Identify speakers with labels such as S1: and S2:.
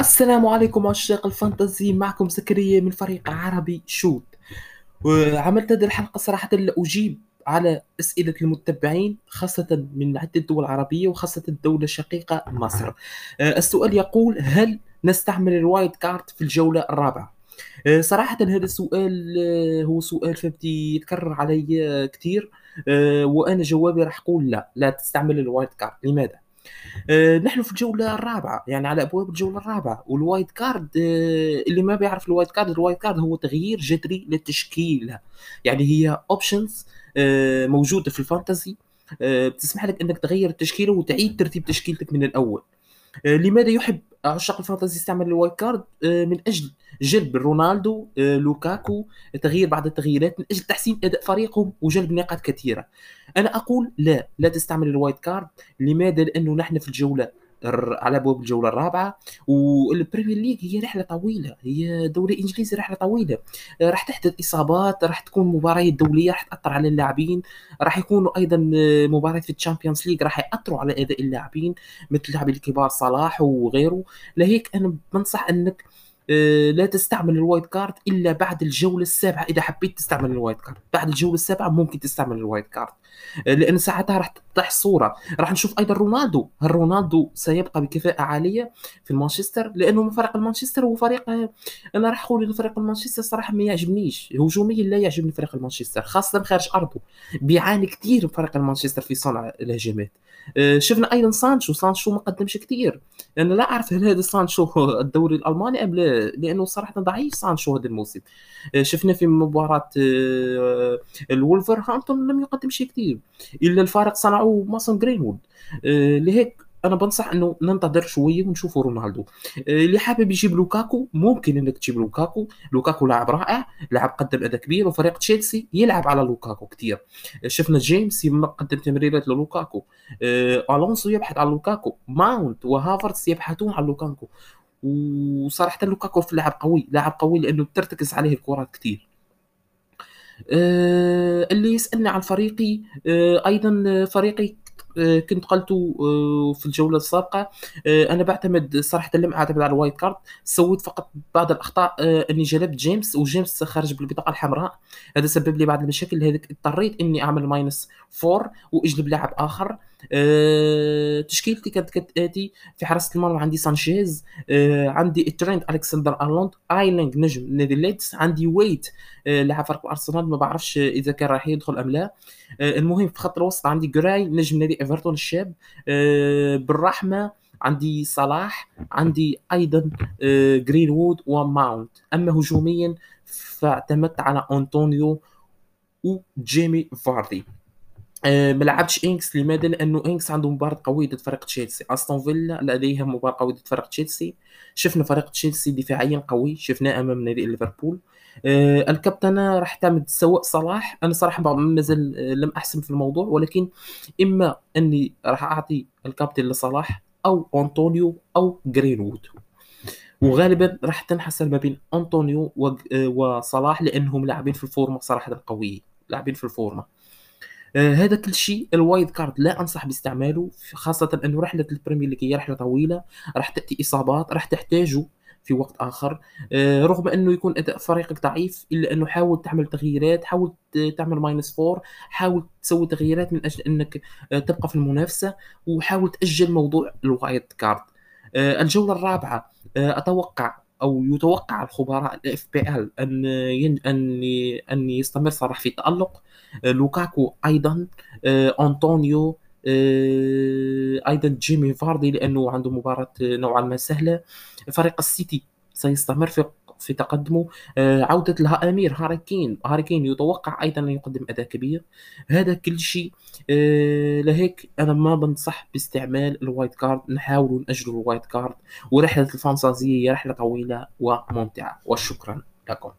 S1: السلام عليكم عشاق ال fantasy معكم زكريا من فريق عربي شوت. وعملت هذه الحلقة صراحة لأجيب على أسئلة المتابعين خاصة من عدة دول عربية وخاصة الدولة الشقيقة مصر. آه، السؤال يقول هل نستعمل ال wild card في الجولة الرابعة؟ آه، صراحة هذا السؤال آه، هو سؤال فهمتي يتكرر علي كثير. وأنا جوابي راح أقول لا لا تستعمل ال wild card. لماذا؟ آه، نحن في الجولة الرابعة يعني على أبواب الجولة الرابعة. وال wildcard آه، اللي ما بيعرف ال wildcard ال wildcard هو تغيير جذري للتشكيلة. يعني هي options آه، موجودة في ال Fantasy بتسمح لك إنك تغير التشكيلة وتعيد ترتيب تشكيلتك من الأول. لماذا يحب عشاق ال Fantasy يستعمل ال wildcard؟ من أجل جلب رونالدو لوكاكو تغيير بعض التغييرات من أجل تحسين أداء فريقهم وجلب نقاط كثيرة. أنا أقول لا لا تستعمل ال wildcard. لماذا؟ لأنه نحن في الجولة على ابواب الجولة الرابعة وال Premier League هي رحلة طويلة هي دوري إنجليزي رحلة طويلة. راح تحدث إصابات راح تكون مباريات دولية راح تأثر على اللاعبين راح يكونوا أيضا مباريات في ال Champions League راح يأثروا على أداء اللاعبين مثل اللاعبين الكبار صلاح وغيره. لهيك أنا بنصح أنك آه، لا تستعمل ال wildcard إلا بعد الجولة السابعة. إذا حبيت تستعمل ال wildcard بعد الجولة السابعة ممكن تستعمل ال wildcard. لأن ساعتها راح تتضح الصورة راح نشوف أيضا رونالدو. هل رونالدو سيبقى بكفاءة عالية في مانشستر؟ لأنه فريق مانشستر هو فريق آه، أنا راح أقول إنه فريق مانشستر صراحة ما يعجبنيش. هجوميا لا يعجبني فريق مانشستر خاصة خارج أرضه. بيعاني كثير فريق مانشستر في صنع الهجمات. شفنا أيضا سانشو. سانشو ما قدمش كثير أنا لا أعرف هل هذا سانشو الدوري الألماني أم لا لأنه صراحة ضعيف سانشو هذا الموسم. آه، شفنا في مباراة آه، الولفرهامبتون لم يقدم شيء كثير إلا الفارق صنعوا ماسون جرينوود. آه، لهيك أنا بنصح إنه ننتظر شوية ونشوفوا رونالدو. اللي حابب يجيب لوكاكو ممكن إنك تجيب لوكاكو. لوكاكو لاعب رائع لاعب قدم أداء كبير وفريق تشيلسي يلعب على لوكاكو كثير شفنا جيمس قدم تمريرات للوكاكو. ألونسو يبحث عن لوكاكو. ماونت وهافرتس يبحثون عن لوكاكو. وصراحة لوكاكو في لاعب قوي لاعب قوي لأنه بترتكز عليه الكرات كثير اللي يسألني عن فريقي أه أيضا فريقي آه، كنت قلته آه، في الجولة السابقة. آه، أنا بعتمد صراحة لم أعتمد على ال wildcard. سويت فقط بعض الأخطاء إني جلبت جيمس وجيمس خارج بالبطاقة الحمراء. هذا سبب لي بعض المشاكل لذلك اضطريت إني أعمل minus 4 وأجلب لاعب آخر. أه تشكيلتي كانت كالاتي في حراسة المرمى عندي سانشيز أه عندي ترينت ألكسندر أرنولد ايلينغ نجم نادي ليدز عندي وايت أه لاعب أرسنال ما بعرفش إذا كان راح يدخل أم لا. أه المهم في خط الوسط عندي جراي نجم نادي إيفرتون الشاب أه بن رحمة عندي صلاح عندي أيضا أه جرين وود وماونت. أما هجوميا فاعتمدت على أنطونيو وجيمي فاردي. آه، ما لعبش إنجز لماذا؟ لأنه إنجز عنده مباراة قوية ضد فريق تشيلسي. أستون فيلا لديها مباراة قوية ضد فريق تشيلسي. شفنا فريق تشيلسي دفاعيا قوي شفناه أمام نادي ليفربول. آه الكابتنة راح تعمد سواء صلاح. أنا صراحة مازال آه، لم أحسم في الموضوع ولكن إما أني راح أعطي الكابتن لصلاح أو أنطونيو أو جرينوود. وغالبا راح تنحصر ما بين أنطونيو آه، وصلاح لأنهم لاعبين في الفورمة صراحة قوية لاعبين في الفورمة. آه هذا كل شيء ال wildcard لا أنصح باستعماله خاصة إنه رحلة ال Premier League هي رحلة طويلة راح تأتي إصابات راح تحتاجه في وقت آخر. آه رغم إنه يكون أداء فريقك ضعيف إلا إنه حاول تعمل تغييرات حاول تعمل minus 4 حاول تسوي تغييرات من أجل إنك آه تبقى في المنافسة وحاول تأجل موضوع ال wildcard. آه الجولة الرابعة آه أتوقع أو يتوقع الخبراء ال FPL أن أن أن يستمر صلاح في تألق. آه، لوكاكو أيضا. آه، أنطونيو. آه، أيضا جيمي فاردي لأنه عنده مباراة نوعا ما سهلة. فريق السيتي سيستمر في في تقدمه عودة الأمير هاري كين. يتوقع أيضا أن يقدم أداء كبير. هذا كل شيء لهيك أنا ما بنصح باستعمال ال wildcard. نحاول نأجل ال wildcard ورحلة ال Fantasy هي رحلة طويلة وممتعة. وشكرا لكم.